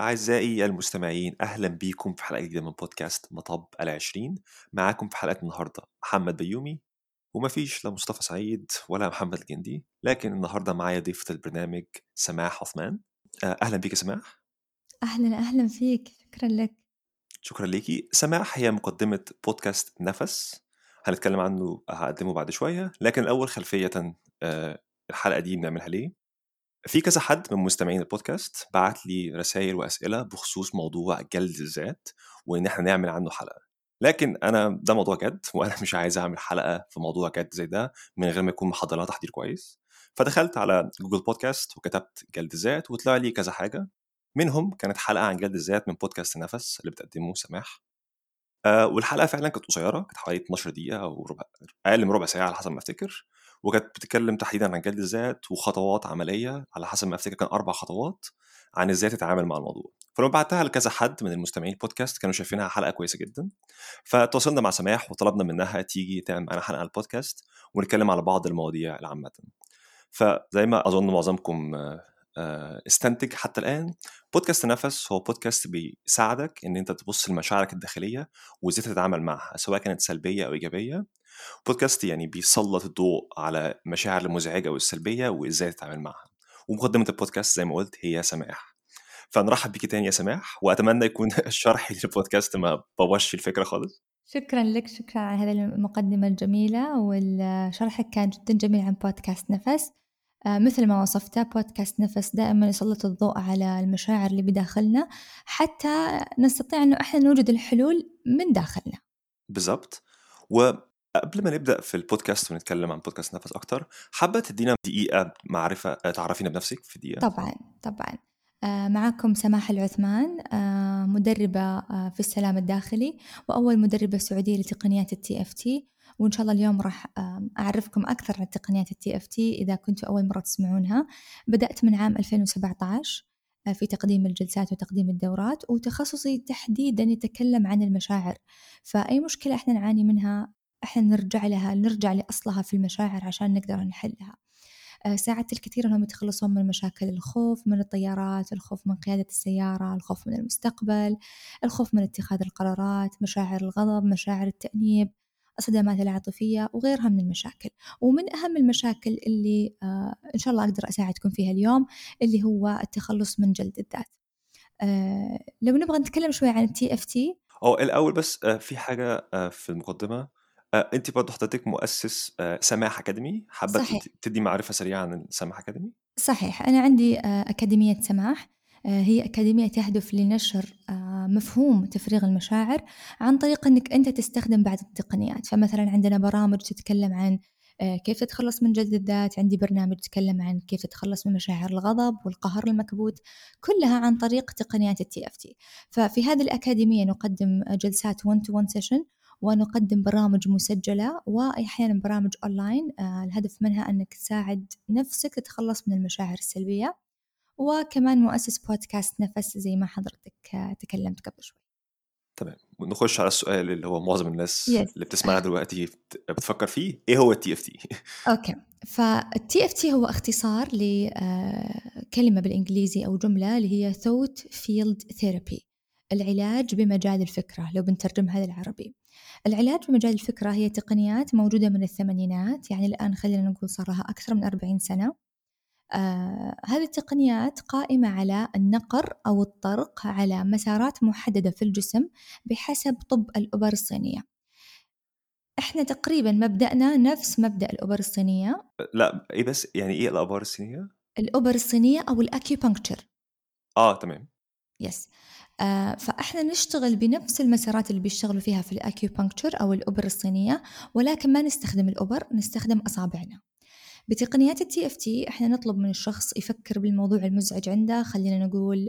أعزائي المستمعين أهلا بيكم في حلقة جديدة من بودكاست مطب العشرين. معاكم في حلقة النهاردة محمد بيومي ومفيش لا مصطفى سعيد ولا محمد الجندي لكن النهاردة معايا ضيفة البرنامج سماح عثمان. آه، أهلا بيك يا سماح. أهلا أهلا فيك. شكرا لك. شكرا ليكي. سماح هي مقدمة بودكاست نفس. هنتكلم عنه هقدمه بعد شوية. لكن الأول خلفية آه، الحلقة دي بنعملها ليه؟ في كذا حد من مستمعين البودكاست بعت لي رسائل وأسئلة بخصوص موضوع جلد الذات وإن إحنا نعمل عنه حلقة. لكن أنا ده موضوع جد وأنا مش عايز أعمل حلقة في موضوع جد زي ده من غير ما يكون محضر تحضير كويس. فدخلت على جوجل بودكاست وكتبت جلد الذات وطلع لي كذا حاجة. منهم كانت حلقة عن جلد الذات من بودكاست نفس اللي بتقدمه سماح. آه والحلقة فعلا كانت قصيرة كانت حوالي 12 دقيقة أو ربع أقل من ربع ساعة على حسب ما أفتكر. وكانت بتتكلم تحديدا عن جلد الذات وخطوات عملية على حسب ما أفتكر كان أربع خطوات عن إزاي تتعامل مع الموضوع. فلما بعتها لكذا حد من المستمعين البودكاست كانوا شايفينها حلقة كويسة جدا. فتواصلنا مع سماح وطلبنا منها تيجي تعمل معانا حلقة على البودكاست ونتكلم على بعض المواضيع العامة. فزي ما أظن معظمكم آه، استنتج حتى الآن بودكاست نفس هو بودكاست بيساعدك إن أنت تبص لمشاعرك الداخلية وإزاي تتعامل معها سواء كانت سلبية أو إيجابية. بودكاست يعني بيسلط الضوء على المشاعر المزعجة والسلبية وإزاي تتعامل معها. ومقدمة البودكاست زي ما قلت هي سماح. فنرحب بيكي تاني يا سماح وأتمنى يكون شرحي للبودكاست ما بوظش الفكرة خالص. شكرا لك شكرا على هذه المقدمة الجميلة وشرحك كان جدا جميل عن بودكاست نفس. آه، مثل ما وصفته بودكاست نفس دائما يسلط الضوء على المشاعر اللي بداخلنا حتى نستطيع أنه إحنا نوجد الحلول من داخلنا. بالضبط. وقبل ما نبدأ في البودكاست ونتكلم عن بودكاست نفس أكتر حابة تدينا دقيقة معرفة آه، تعرفينا بنفسك في دقيقة؟ طبعا طبعا. آه، معكم سماح العثمان مدربة في السلام الداخلي وأول مدربة سعودية لتقنيات ال TFT وإن شاء الله اليوم راح أعرفكم أكثر عن تقنيات ال TFT إذا كنتوا أول مرة تسمعونها. بدأت من عام 2017 آه، في تقديم الجلسات وتقديم الدورات وتخصصي تحديدا يتكلم عن المشاعر. فأي مشكلة إحنا نعاني منها إحنا نرجع لها نرجع لأصلها في المشاعر عشان نقدر نحلها. آه، ساعدت الكثير أنهم يتخلصون من مشاكل الخوف من الطيارات الخوف من قيادة السيارة الخوف من المستقبل الخوف من اتخاذ القرارات مشاعر الغضب مشاعر التأنيب الصدمات العاطفية وغيرها من المشاكل. ومن أهم المشاكل اللي آه إن شاء الله أقدر أساعدكم فيها اليوم اللي هو التخلص من جلد الذات. آه لو نبغى نتكلم شوي عن ال TFT أو الأول بس في حاجة في المقدمة. آه أنت برضه حضرتك مؤسس آه سماح academy. حابة صحيح. تدي معرفة سريعة عن سماح academy؟ صحيح. أنا عندي آه أكاديمية سماح. هي أكاديمية تهدف لنشر مفهوم تفريغ المشاعر عن طريق أنك أنت تستخدم بعض التقنيات. فمثلا عندنا برامج تتكلم عن كيف تتخلص من جلد الذات. عندي برنامج يتكلم عن كيف تتخلص من مشاعر الغضب والقهر المكبوت. كلها عن طريق تقنيات ال TFT ففي هذه الأكاديمية نقدم جلسات 1 to 1 session ونقدم برامج مسجلة وأحيانا برامج أونلاين. الهدف منها أنك تساعد نفسك تتخلص من المشاعر السلبية وكمان مؤسس بودكاست نفس زي ما حضرتك تكلمت قبل شوي. تمام. ونخش على السؤال اللي هو معظم الناس yes. اللي بتسمعنا دلوقتي بتفكر فيه. إيه هو ال TFT okay. فال TFT هو اختصار لكلمه بالإنجليزي أو جملة اللي هي Thought Field Therapy العلاج بمجال الفكرة لو بنترجمها للعربي. العلاج بمجال الفكرة هي تقنيات موجودة من الثمانينات يعني الآن خلينا نقول صار لها أكثر من 40 سنة. آه هذه التقنيات قائمة على النقر أو الطرق على مسارات محددة في الجسم بحسب طب الأبر الصينية. إحنا تقريبا مبدأنا نفس مبدأ الأبر الصينية. لا إيه بس يعني إيه الأبر الصينية؟ الأبر الصينية أو ال acupuncture آه تمام. yes فاحنا نشتغل بنفس المسارات اللي بيشتغلوا فيها في ال acupuncture أو الابر الصينية ولكن ما نستخدم الابر نستخدم أصابعنا. بتقنيات ال TFT إحنا نطلب من الشخص يفكر بالموضوع المزعج عنده خلينا نقول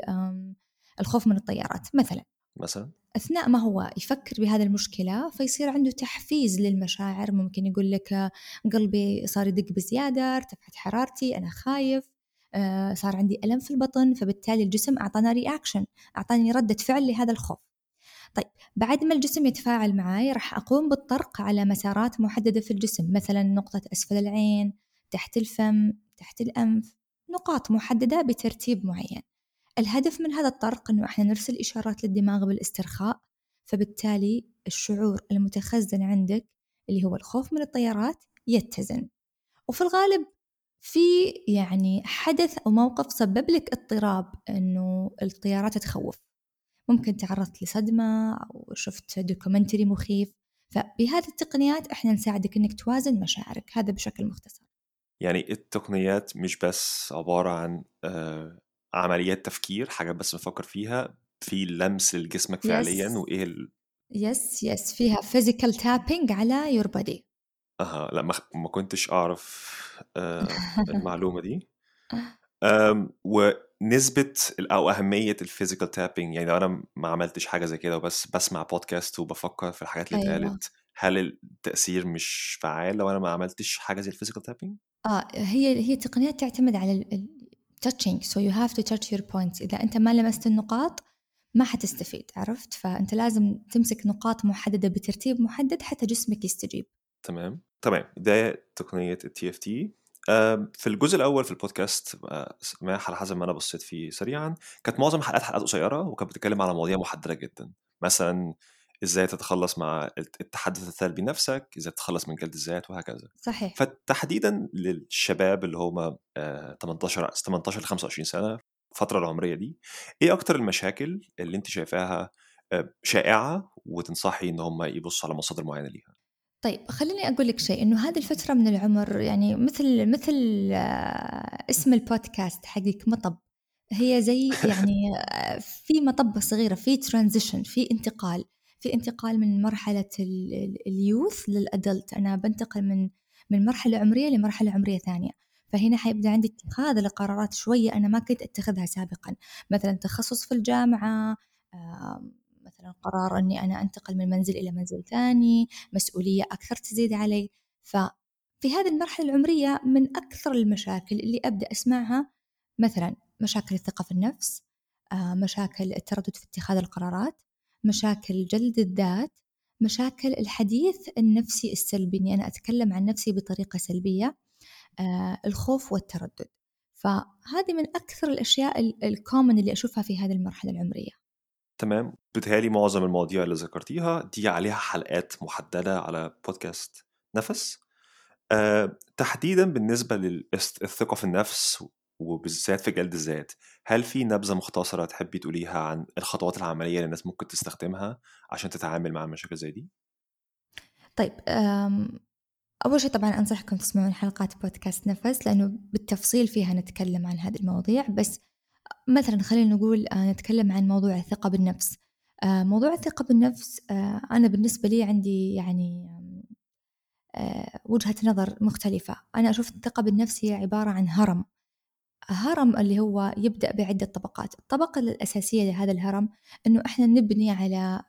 الخوف من الطيارات مثلا. مثلا. أثناء ما هو يفكر بهذه المشكلة فيصير عنده تحفيز للمشاعر. ممكن يقول لك قلبي صار يدق بزيادة ارتفعت حرارتي أنا خايف. آه، صار عندي ألم في البطن فبالتالي الجسم أعطانا رياكشن أعطاني ردة فعل لهذا الخوف. طيب بعد ما الجسم يتفاعل معي راح أقوم بالطرق على مسارات محددة في الجسم مثلا نقطة أسفل العين تحت الفم تحت الأنف نقاط محددة بترتيب معين. الهدف من هذا الطرق إنه إحنا نرسل إشارات للدماغ بالاسترخاء فبالتالي الشعور المتخزن عندك اللي هو الخوف من الطيارات يتزن. وفي الغالب في يعني حدث أو موقف سبب لك اضطراب إنه الطيارات تخوف ممكن تعرضت لصدمة أو شفت دوكيومنتري مخيف. فبهذه التقنيات إحنا نساعدك إنك توازن مشاعرك هذا بشكل مختصر. يعني التقنيات مش بس عبارة عن آه، عمليات تفكير حاجات بس بفكر فيها في لمس لجسمك فعليا yes وإيه ال... yes yes فيها physical tapping على your body. أها لأ ما, ما كنتش أعرف آه، المعلومة دي. أم، ونسبة ال- أو أهمية ال physical tapping يعني لو أنا ما عملتش حاجة زي كده وبس بسمع بودكاست وبفكر في الحاجات اللي أيوة. اتقالت هل التأثير مش فعال لو أنا ما عملتش حاجة زي ال physical tapping؟ آه هي هي تقنيات تعتمد على ال ال- touching so you have to touch your points. إذا أنت ما لمست النقاط ما حتستفيد عرفت؟ فأنت لازم تمسك نقاط محددة بترتيب محدد حتى جسمك يستجيب. تمام؟ تمام ده تقنية التي إف تي. في الجزء الأول في البودكاست آه، سماح على حسب ما أنا بصيت فيه سريعا كانت معظم الحلقات حلقات قصيرة وكانت بتتكلم على مواضيع محددة جدا. مثلا إزاي تتخلص مع التحدث السلبي نفسك إزاي تتخلص من جلد الذات وهكذا. صحيح. فتحديدا للشباب اللي هم آه، 18 18 ل 25 سنة الفترة العمرية دي إيه أكتر المشاكل اللي أنت شايفاها آه، شائعة وتنصحي إن هم يبصوا على مصادر معينة ليها؟ طيب خليني أقول لك شيء إنه هذه الفترة من العمر يعني مثل مثل آه، اسم البودكاست حقك مطب هي زي يعني آه، في مطبة صغيرة في ترانزيشن في انتقال في انتقال من مرحلة ال- ال- اليوث للأدلت أنا بنتقل من من مرحلة عمرية لمرحلة عمرية ثانية. فهنا حيبدأ عندي اتخاذ لقرارات شوية أنا ما كنت أتخذها سابقا. مثلا تخصص في الجامعة مثلا قرار أني أنا أنتقل من منزل إلى منزل ثاني مسؤولية أكثر تزيد علي. ففي هذه المرحلة العمرية من أكثر المشاكل اللي أبدأ أسمعها مثلا مشاكل الثقة في النفس آه، مشاكل التردد في اتخاذ القرارات مشاكل جلد الذات مشاكل الحديث النفسي السلبي إني أنا أتكلم عن نفسي بطريقة سلبية آه، الخوف والتردد. فهذه من أكثر الأشياء الكومن اللي أشوفها في هذه المرحلة العمرية. تمام. بتهيألي معظم المواضيع اللي ذكرتيها دي عليها حلقات محددة على بودكاست نفس. أه تحديدا بالنسبة للثقه في النفس وبالذات في جلد الذات هل في نبذة مختصرة تحبي تقوليها عن الخطوات العملية اللي الناس ممكن تستخدمها عشان تتعامل مع مشاكل زي دي؟ طيب أول شيء طبعا أنصحكم تسمعون حلقات بودكاست نفس لأنه بالتفصيل فيها نتكلم عن هذه المواضيع بس مثلا خلينا نقول آه، نتكلم عن موضوع الثقة بالنفس. آه، موضوع الثقة بالنفس آه، أنا بالنسبة لي عندي يعني وجهة نظر مختلفة. أنا أشوف الثقة بالنفس هي عبارة عن هرم. هرم اللي هو يبدأ بعدة طبقات. الطبقة الأساسية لهذا الهرم أنه إحنا نبني على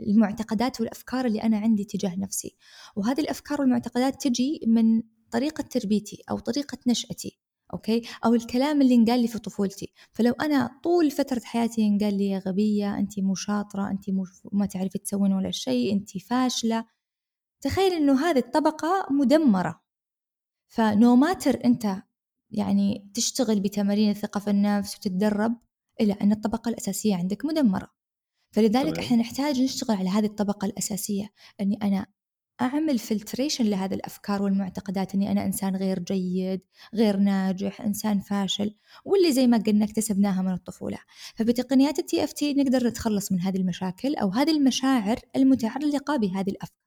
المعتقدات والأفكار اللي أنا عندي تجاه نفسي. وهذه الأفكار والمعتقدات تجي من طريقة تربيتي أو طريقة نشأتي. okay؟ أو الكلام اللي انقال لي في طفولتي. فلو أنا طول فترة حياتي انقال لي يا غبية أنت مو شاطرة أنت مو ما تعرفي تسوين ولا شيء أنت فاشلة. تخيل إنه هذه الطبقة مدمرة. ف no matter أنت يعني تشتغل بتمارين الثقة في النفس وتتدرب إلا أن الطبقة الأساسية عندك مدمرة. فلذلك تمام. إحنا نحتاج نشتغل على هذه الطبقة الأساسية. أني أنا أعمل filtration لهذه الأفكار والمعتقدات أني أنا إنسان غير جيد غير ناجح إنسان فاشل واللي زي ما قلنا اكتسبناها من الطفولة. فبتقنيات ال TFT نقدر نتخلص من هذه المشاكل أو هذه المشاعر المتعلقة بهذه الأفكار.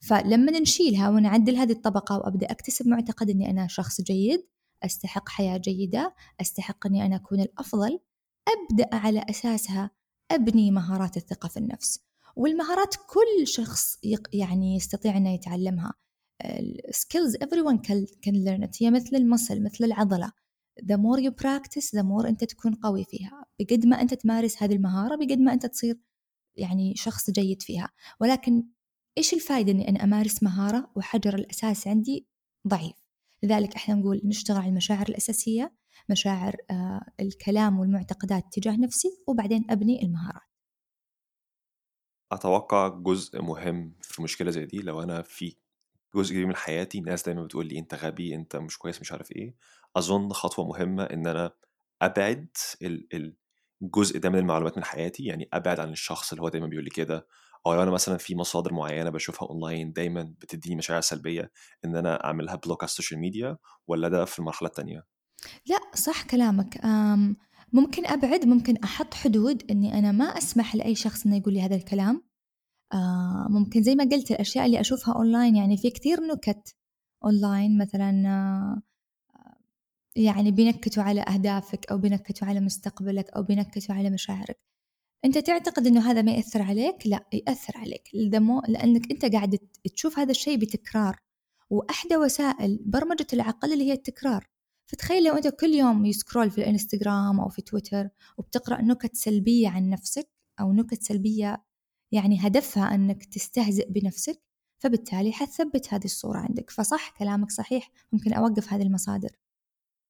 فلما نشيلها ونعدل هذه الطبقة وأبدأ أكتسب معتقد أني أنا شخص جيد أستحق حياة جيدة أستحق أني أنا أكون الأفضل أبدأ على أساسها أبني مهارات الثقة في النفس. والمهارات كل شخص يعني يستطيع أنه يتعلمها. everyone can, can learn it. هي مثل المصل مثل العضلة. The more you practice the more أنت تكون قوي فيها. بقد ما أنت تمارس هذه المهارة بقد ما أنت تصير يعني شخص جيد فيها. ولكن إيش الفائدة إني أنا أمارس مهارة وحجر الأساس عندي ضعيف؟ لذلك إحنا نقول نشتغل على المشاعر الأساسية مشاعر آه الكلام والمعتقدات تجاه نفسي وبعدين أبني المهارات. أتوقع جزء مهم في مشكلة زي دي لو أنا في جزء كبير من حياتي ناس دايما بتقول لي أنت غبي أنت مش كويس مش عارف إيه. أظن خطوة مهمة إن أنا أبعد الجزء ده من المعلومات من حياتي يعني أبعد عن الشخص اللي هو دايما بيقول لي كده. أو لو أنا مثلا في مصادر معينة بشوفها أونلاين دايما بتديني مشاعر سلبية إن أنا أعملها block على ال social media ولا ده في المرحلة الثانية لأ صح كلامك. أم ممكن أبعد ممكن أحط حدود إني أنا ما أسمح لأي شخص إنه يقول لي هذا الكلام. آه ممكن زي ما قلت الأشياء اللي أشوفها أونلاين يعني في كثير نكت أونلاين مثلا آه يعني بينكتوا على أهدافك أو بينكتوا على مستقبلك أو بينكتوا على مشاعرك. أنت تعتقد أنه هذا ما يأثر عليك؟ لا يأثر عليك. لأنك أنت قاعد تشوف هذا الشيء بتكرار. وأحدى وسائل برمجة العقل اللي هي التكرار. فتخيل لو أنت كل يوم يسكرول في الانستغرام أو في تويتر وبتقرأ نكت سلبية عن نفسك أو نكت سلبية يعني هدفها أنك تستهزئ بنفسك فبالتالي حتثبت هذه الصورة عندك. فصح كلامك صحيح ممكن أوقف هذه المصادر.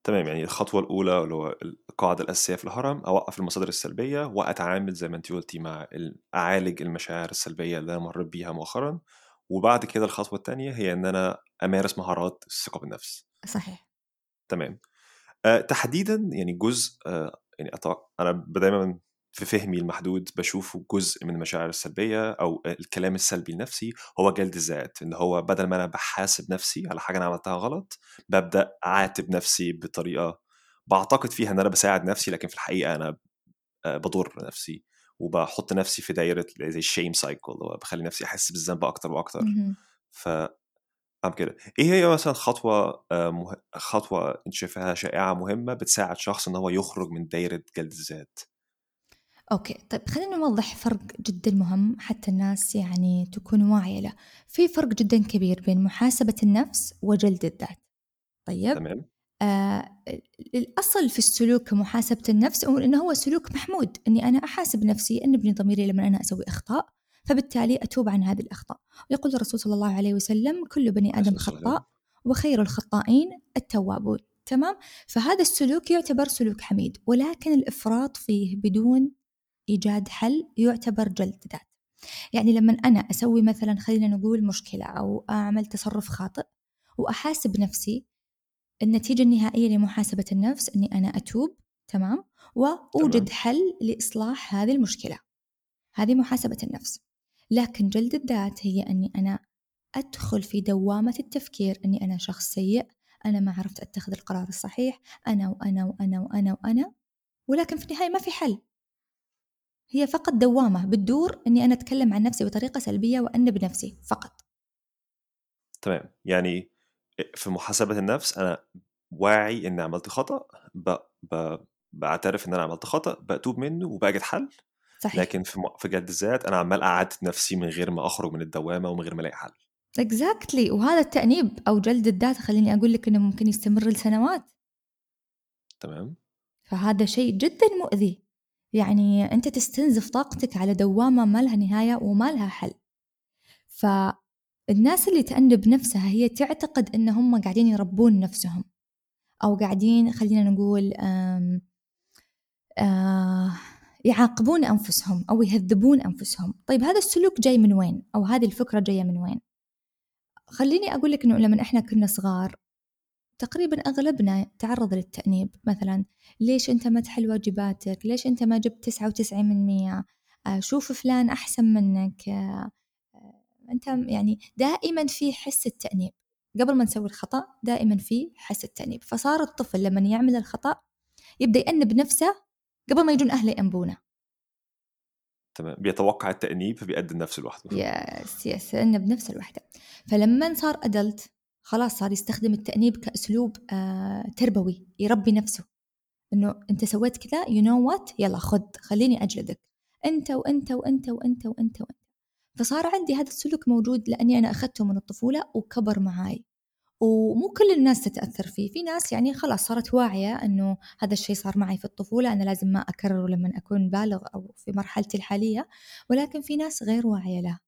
تمام يعني الخطوة الأولى اللي هو القاعدة الأساسية في الهرم أوقف المصادر السلبية وأتعامل زي ما أنت قلتي مع أعالج المشاعر السلبية اللي أنا مريت بيها مؤخرا. وبعد كده الخطوة الثانية هي إن أنا أمارس مهارات الثقة بالنفس. صحيح. تمام. أه تحديدا يعني جزء أه يعني أنا دايما في فهمي المحدود بشوفه جزء من المشاعر السلبية أو الكلام السلبي لنفسي هو جلد الذات إن هو بدل ما أنا بحاسب نفسي على حاجة أنا عملتها غلط ببدأ أعاتب نفسي بطريقة بعتقد فيها إن أنا بساعد نفسي لكن في الحقيقة أنا بضر نفسي وبحط نفسي في دايرة زي ال shame cycle بخلي نفسي أحس بالذنب أكتر وأكتر. ف أعمل كده. إيه هي مثلا خطوة مه... خطوة أنت شايفاها شائعة مهمة بتساعد شخص إن هو يخرج من دايرة جلد الذات؟ okay. طيب خلينا نوضح فرق جدا مهم حتى الناس يعني تكون واعية له. في فرق جدا كبير بين محاسبة النفس وجلد الذات. طيب تمام. آه الأصل في السلوك كمحاسبة النفس هو إنه هو سلوك محمود. إني أنا أحاسب نفسي أنبني ضميري لما أنا أسوي أخطاء فبالتالي أتوب عن هذه الأخطاء. يقول الرسول صلى الله عليه وسلم كل بني آدم خطاء وخير الخطائين التوابون. تمام؟ فهذا السلوك يعتبر سلوك حميد ولكن الإفراط فيه بدون إيجاد حل يعتبر جلد ذات. يعني لما أنا أسوي مثلا خلينا نقول مشكلة أو أعمل تصرف خاطئ وأحاسب نفسي النتيجة النهائية لمحاسبة النفس أني أنا أتوب تمام؟ وأوجد حل لإصلاح هذه المشكلة هذه محاسبة النفس. لكن جلد الذات هي أني أنا أدخل في دوامة التفكير أني أنا شخص سيء أنا ما عرفت أتخذ القرار الصحيح أنا وأنا وأنا وأنا وأنا ولكن في النهاية ما في حل. هي فقط دوامة بتدور إني أنا أتكلم عن نفسي بطريقة سلبية وأنب نفسي فقط. تمام. يعني في محاسبة النفس أنا واعي إني عملت خطأ ب... ب... بعترف إن أنا عملت خطأ بتوب منه وبجد حل. صحيح. لكن في. في جلد الذات أنا عمال أعاتب نفسي من غير ما أخرج من الدوامة ومن غير ما ألاقي حل اكزاكتلي exactly. وهذا التأنيب أو جلد الذات خليني أقول لك إنه ممكن يستمر لسنوات تمام فهذا شيء جدا مؤذي يعني أنت تستنزف طاقتك على دوامة ما لها نهاية وما لها حل فالناس اللي تأنب نفسها هي تعتقد أن هم قاعدين يربون نفسهم أو قاعدين خلينا نقول يعاقبون أنفسهم أو يهذبون أنفسهم. طيب هذا السلوك جاي من وين؟ أو هذه الفكرة جاية من وين؟ خليني أقول لك أنه لما إحنا كنا صغار تقريبا أغلبنا تعرض للتأنيب. مثلا ليش أنت ما تحل واجباتك؟ ليش أنت ما جبت تسعة وتسعين من مية؟ آه شوف فلان أحسن منك. آه أنت يعني دائما في حس التأنيب. قبل ما نسوي الخطأ دائما في حس التأنيب. فصار الطفل لما يعمل الخطأ يبدأ يأنب نفسه قبل ما يجون أهله يأنبونه تمام. بيتوقع التأنيب فبيقدم نفسه لوحده يس يس يأنب نفسه لوحده فلما صار أدلت خلاص صار يستخدم التأنيب كأسلوب آه تربوي يربي نفسه. إنه أنت سويت كذا you know what يلا خد خليني أجلدك. أنت وأنت وأنت وأنت وأنت وأنت. فصار عندي هذا السلوك موجود لأني أنا أخذته من الطفولة وكبر معاي. ومو كل الناس تتأثر فيه. في ناس يعني خلاص صارت واعية أنه هذا الشيء صار معي في الطفولة أنا لازم ما أكرره لما أكون بالغ أو في مرحلتي الحالية. ولكن في ناس غير واعية له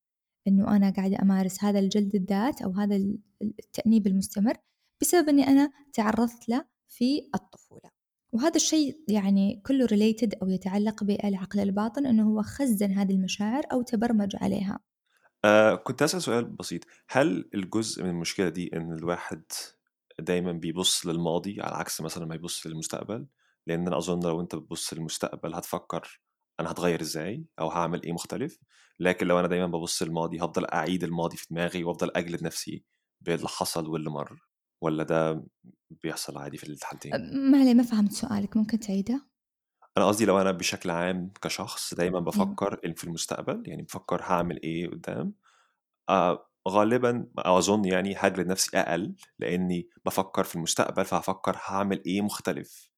أنه أنا قاعدة أمارس هذا الجلد الذات أو هذا التأنيب المستمر بسبب أني أنا تعرضت له في الطفولة. وهذا الشيء يعني كله ريليتد أو يتعلق بالعقل الباطن أنه هو خزن هذه المشاعر أو تبرمج عليها. آه كنت أسأل سؤال بسيط. هل الجزء من المشكلة دي إن الواحد دايما بيبص للماضي على عكس مثلا ما يبص للمستقبل؟ لأن أنا أظن لو أنت بتبص للمستقبل هتفكر أنا هتغير إزاي أو هعمل إيه مختلف. لكن لو أنا دايما ببص للماضي هفضل أعيد الماضي في دماغي وأفضل أجلد نفسي باللي حصل واللي مر. ولا ده بيحصل عادي في الحالتين؟ ما علي ما فهمت سؤالك. ممكن تعيده؟ أنا قصدي لو أنا بشكل عام كشخص دايما. بفكر في المستقبل يعني بفكر هعمل إيه قدام آه غالبا أظن يعني هجلد نفسي أقل لإني بفكر في المستقبل فهفكر هعمل إيه مختلف.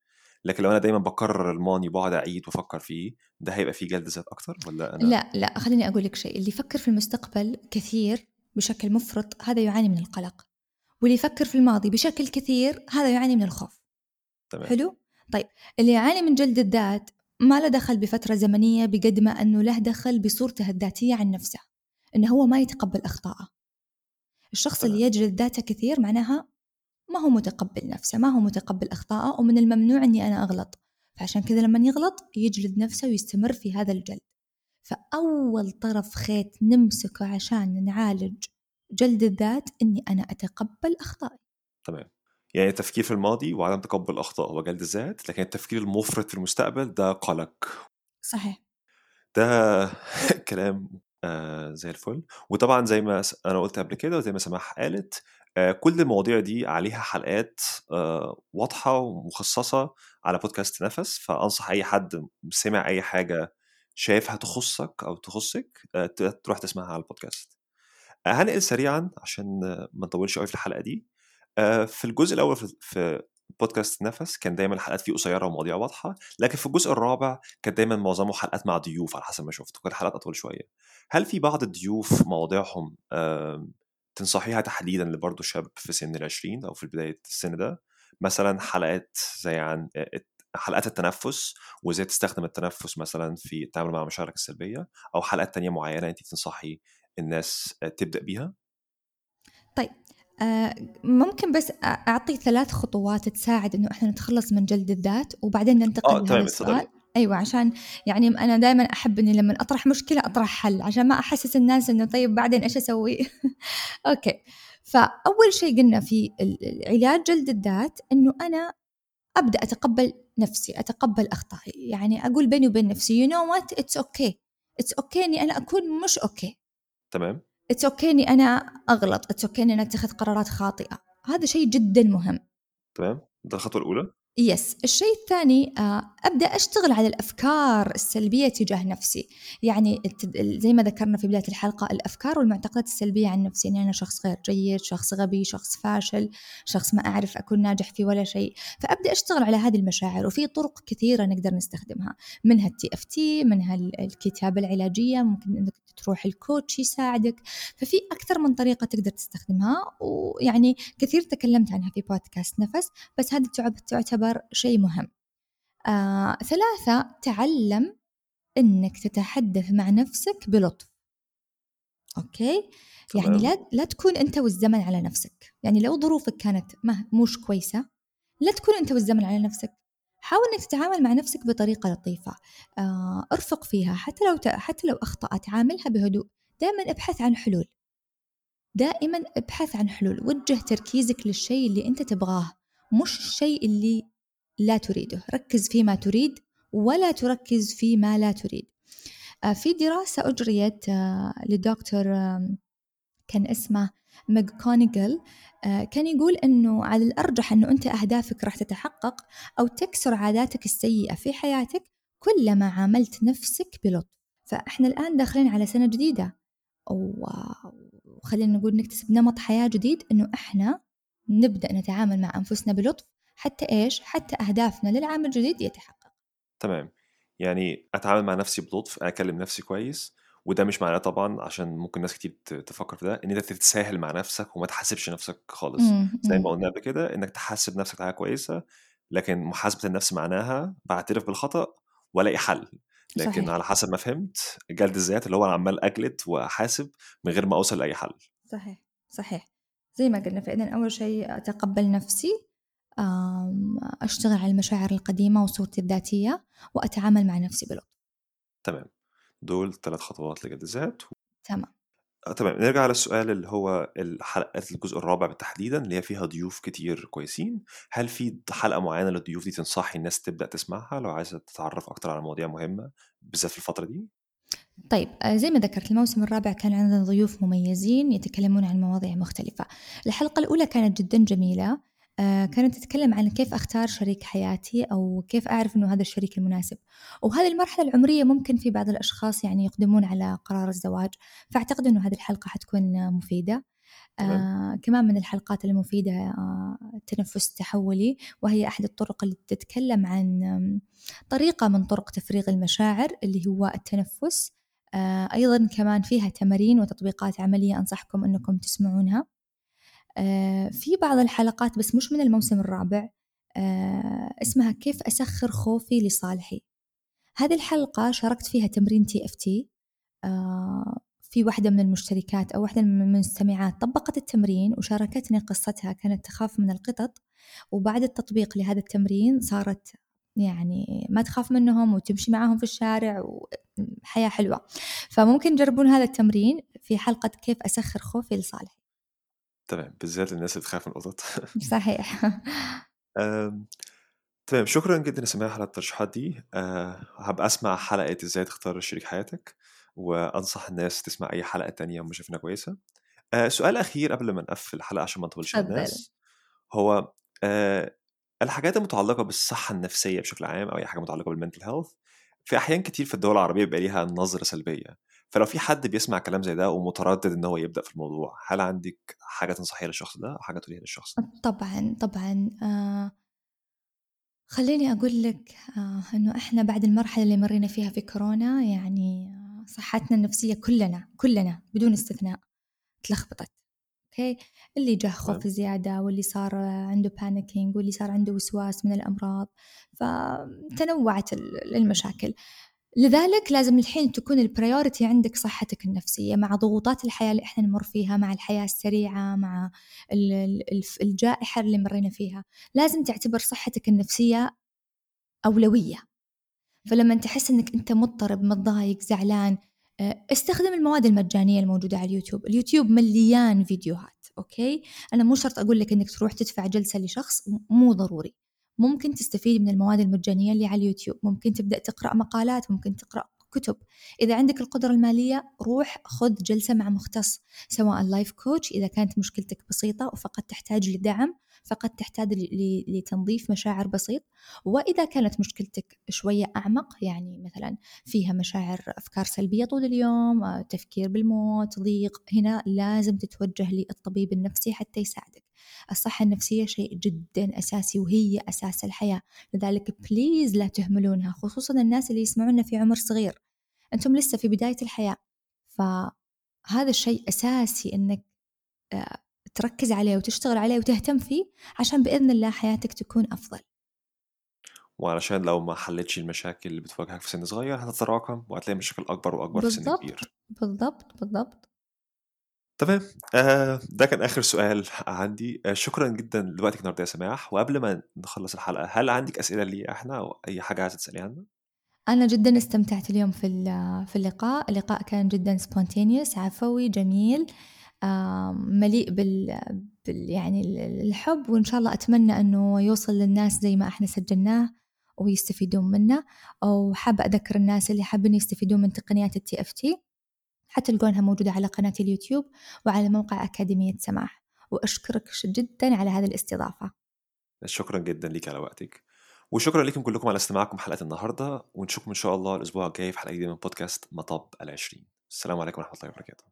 لكن لو أنا دايما بكرر الماضي وبقعد أعيد وأفكر فيه ده هيبقى فيه جلد ذات أكتر ولا أنا لا لا خليني أقول لك شيء اللي يفكر في المستقبل كثير بشكل مفرط هذا يعاني من القلق واللي يفكر في الماضي بشكل كثير هذا يعاني من الخوف. تمام. حلو؟ طيب اللي يعاني من جلد الذات ما له دخل بفترة زمنية بقد ما أنه له دخل بصورته الذاتية عن نفسه إنه هو ما يتقبل أخطاءه. الشخص. اللي يجلد ذاته كثير معناها ما هو متقبل نفسه ما هو متقبل أخطاءه ومن الممنوع أني أنا أغلط. فعشان كذا لما يغلط يجلد نفسه ويستمر في هذا الجلد. فأول طرف خيط نمسكه عشان نعالج جلد الذات إني أنا أتقبل أخطائي. تمام. يعني التفكير في الماضي وعدم تقبل الاخطاء هو جلد الذات لكن التفكير المفرط في المستقبل ده قلق. صحيح. ده كلام آه زي الفل. وطبعا زي ما أنا قلت قبل كده وزي ما سماح قالت آه كل المواضيع دي عليها حلقات آه واضحة ومخصصة على بودكاست نفس فأنصح أي حد سمع أي حاجة شايفها تخصك أو تخصك آه تروح تسمعها على البودكاست. آه هنقل سريعا عشان ما نطولش قوي في الحلقة دي. في الجزء الأول في- بودكاست نفس كان دايما الحلقات فيه قصيرة ومواضيع واضحة لكن في الجزء الرابع كان دايما معظمه حلقات مع ضيوف على حسب ما شفت وكانت حلقات أطول شوية. هل في بعض الضيوف مواضيعهم تنصحيها تحديدا لبرضه شاب في سن العشرين أو في بداية السن ده؟ مثلا حلقات زي عن آه، حلقات التنفس وإزاي تستخدم التنفس مثلا في التعامل مع مشاعرك السلبية أو حلقات تانية معينة انت تنصحي الناس آه، تبدأ بيها؟ آه، ممكن بس أعطي ثلاث خطوات تساعد إنه إحنا نتخلص من جلد الذات وبعدين ننتقل السؤال اتفضلي. أيوة عشان يعني أنا دائما أحب إني لما أطرح مشكلة أطرح حل عشان ما أحسس الناس إنه طيب بعدين إيش أسوي؟ okay. فأول شيء قلنا في علاج جلد الذات إنه أنا أبدأ أتقبل نفسي أتقبل أخطائي. يعني أقول بيني وبين نفسي you know what? It's okay. It's okay إني أنا أكون مش okay تمام. it's okay إني أنا أغلط. it's okay إني أنا أتخذ قرارات خاطئة. هذا شيء جدا مهم. تمام. ده الخطوة الأولى. yes الشيء الثاني آه، أبدأ أشتغل على الأفكار السلبية تجاه نفسي. يعني زي ما ذكرنا في بداية الحلقة الأفكار والمعتقدات السلبية عن نفسي. اني أنا شخص غير جيد شخص غبي شخص فاشل شخص ما أعرف أكون ناجح في ولا شيء. فأبدأ أشتغل على هذه المشاعر. وفي طرق كثيرة نقدر نستخدمها. منها ال TFT منها ال- الكتابة العلاجية. ممكن إنك تروح ل coach يساعدك. ففي أكثر من طريقة تقدر تستخدمها. ويعني كثير تكلمت عنها في بودكاست نفس. بس هذه تعب- تعتبر شيء مهم. آه، ثلاثة تعلم أنك تتحدث مع نفسك بلطف. أوكي؟ يعني. لا لا تكون أنت والزمن على نفسك. يعني لو ظروفك كانت ما مش كويسة لا تكون أنت والزمن على نفسك. حاول أنك تتعامل مع نفسك بطريقة لطيفة. آه، ارفق فيها. حتى لو ت- حتى لو أخطأت عاملها بهدوء. دائما ابحث عن حلول. دائما ابحث عن حلول. وجه تركيزك للشيء اللي أنت تبغاه مش الشيء اللي لا تريده. ركز فيما تريد ولا تركز فيما لا تريد. آه، في دراسة أجريت آه، لدكتور كان اسمه ماكونيجل كان يقول أنه على الأرجح أنه أنت أهدافك راح تتحقق أو تكسر عاداتك السيئة في حياتك كلما عاملت نفسك بلطف. فإحنا الآن داخلين على سنة جديدة. وخلينا نقول نكتسب نمط حياة جديد أنه إحنا نبدأ نتعامل مع أنفسنا بلطف حتى إيش؟ حتى أهدافنا للعام الجديد يتحقق تمام يعني أتعامل مع نفسي بلطف أكلم نفسي كويس وده مش معناه طبعا عشان ممكن ناس كتير تفكر في ده إن أنت تتساهل مع نفسك وما تحاسبش نفسك خالص مم، زي مم. ما قلنا قبل كده إنك تحاسب نفسك على حاجة كويسة لكن محاسبة النفس معناها بعترف بالخطأ وألاقي حل لكن صحيح. على حسب ما فهمت جلد الذات اللي هو أنا عمال أجلد وأحاسب من غير ما أوصل لأي حل صحيح صحيح زي ما قلنا فإذا أول شيء أتقبل نفسي أشتغل على المشاعر القديمة وصورتي الذاتية وأتعامل مع نفسي بلطف. تمام. دول ثلاث خطوات لجلد الذات تمام. آه تمام. نرجع للسؤال اللي هو الحلقة الجزء الرابع تحديدا اللي هي فيها ضيوف كتير كويسين. هل في حلقة معينة للضيوف دي تنصحي الناس تبدأ تسمعها لو عايزة تتعرف أكتر على مواضيع مهمة بالذات في الفترة دي؟ طيب آه، زي ما ذكرت الموسم الرابع كان عندنا ضيوف مميزين يتكلمون عن مواضيع مختلفة. الحلقة الأولى كانت جدا جميلة. كانت تتكلم عن كيف أختار شريك حياتي أو كيف أعرف أنه هذا الشريك المناسب. وهذه المرحلة العمرية ممكن في بعض الأشخاص يعني يقدمون على قرار الزواج فأعتقد أنه هذه الحلقة حتكون مفيدة. آه كمان من الحلقات المفيدة آه التنفس التحولي وهي أحد الطرق اللي تتكلم عن طريقة من طرق تفريغ المشاعر اللي هو التنفس. آه أيضا كمان فيها تمارين وتطبيقات عملية أنصحكم أنكم تسمعونها. آه في بعض الحلقات بس مش من الموسم الرابع آه اسمها كيف أسخر خوفي لصالحي. هذه الحلقة شاركت فيها تمرين TFT في واحدة من المشتركات أو واحدة من المستمعات طبقت التمرين وشاركتني قصتها كانت تخاف من القطط. وبعد التطبيق لهذا التمرين صارت يعني ما تخاف منهم وتمشي معاهم في الشارع وحياة حلوة. فممكن تجربون هذا التمرين في حلقة كيف أسخر خوفي لصالحي. تمام بالذات الناس اللي تخاف من القطط. صحيح. تمام شكرا جدا يا سماح على الترشيحات دي. أه هبقى أسمع حلقة إزاي تختار شريك حياتك وأنصح الناس تسمع أي حلقة تانية هم شايفينها كويسة. أه سؤال أخير قبل ما نقفل الحلقة عشان ما نطولش الناس. هو أه الحاجات المتعلقة بالصحة النفسية بشكل عام أو أي حاجة متعلقة بالمنتل هيلث في أحيان كتير في الدول العربية بيبقى ليها نظرة سلبية. فلو في حد بيسمع كلام زي ده ومتردد إن هو يبدأ في الموضوع هل عندك حاجة تنصحيها للشخص ده أو حاجة تقوليها للشخص؟ ده طبعا طبعا آه خليني أقول لك آه إنه إحنا بعد المرحلة اللي مرينا فيها في كورونا يعني آه صحتنا النفسية كلنا كلنا بدون استثناء تلخبطت أوكي؟ اللي جاه خوف زيادة واللي صار عنده panicking واللي صار عنده وسواس من الأمراض فتنوعت المشاكل. لذلك لازم الحين تكون ال priority عندك صحتك النفسية مع ضغوطات الحياة اللي إحنا نمر فيها مع الحياة السريعة مع الجائحة اللي مرينا فيها. لازم تعتبر صحتك النفسية أولوية. فلما تحس إنك أنت مضطرب متضايق زعلان آه، استخدم المواد المجانية الموجودة على اليوتيوب. اليوتيوب مليان فيديوهات okay؟ أنا مو شرط أقول لك أنك تروح تدفع جلسة لشخص مو ضروري. ممكن تستفيد من المواد المجانية اللي على اليوتيوب. ممكن تبدأ تقرأ مقالات ممكن تقرأ كتب. إذا عندك القدرة المالية روح خذ جلسة مع مختص سواء life coach إذا كانت مشكلتك بسيطة وفقط تحتاج لدعم. فقط تحتاج لتنظيف مشاعر بسيط. وإذا كانت مشكلتك شوية أعمق يعني مثلا فيها مشاعر أفكار سلبية طول اليوم آه، تفكير بالموت ضيق هنا لازم تتوجه للطبيب النفسي حتى يساعدك. الصحة النفسية شيء جدا أساسي وهي أساس الحياة. لذلك بليز لا تهملونها خصوصا الناس اللي يسمعونا في عمر صغير. أنتم لسه في بداية الحياة فهذا الشيء أساسي أنك آه، تركز عليه وتشتغل عليه وتهتم فيه عشان بإذن الله حياتك تكون أفضل. وعلشان لو ما حلتش المشاكل اللي بتواجهك في سن صغير هتتراكم وهتلاقي مشاكل أكبر وأكبر في سن كبير. بالضبط بالضبط. تمام. آه ده كان آخر سؤال عندي. آه شكرا جدا لوقتك النهارده يا سماح. وقبل ما نخلص الحلقة هل عندك أسئلة لي إحنا أو أي حاجة عايزة تسألي عنها؟ أنا جدا استمتعت اليوم في في اللقاء، اللقاء كان جدا سبونتينيوس عفوي جميل. مليء بال, يعني الحب وإن شاء الله أتمنى أنه يوصل للناس زي ما إحنا سجلناه ويستفيدون منه. وحابة أذكر الناس اللي حابين يستفيدون من تقنيات ال TFT حتى تلقونها موجودة على قناة اليوتيوب وعلى موقع أكاديمية سماح. وأشكرك جدا على هذه الاستضافة. شكرا جدا لك على وقتك. وشكرا لكم كلكم على استماعكم حلقة النهاردة. ونشوفكم إن شاء الله الأسبوع الجاي في حلقة جديدة من بودكاست مطب العشرين. السلام عليكم ورحمة الله وبركاته.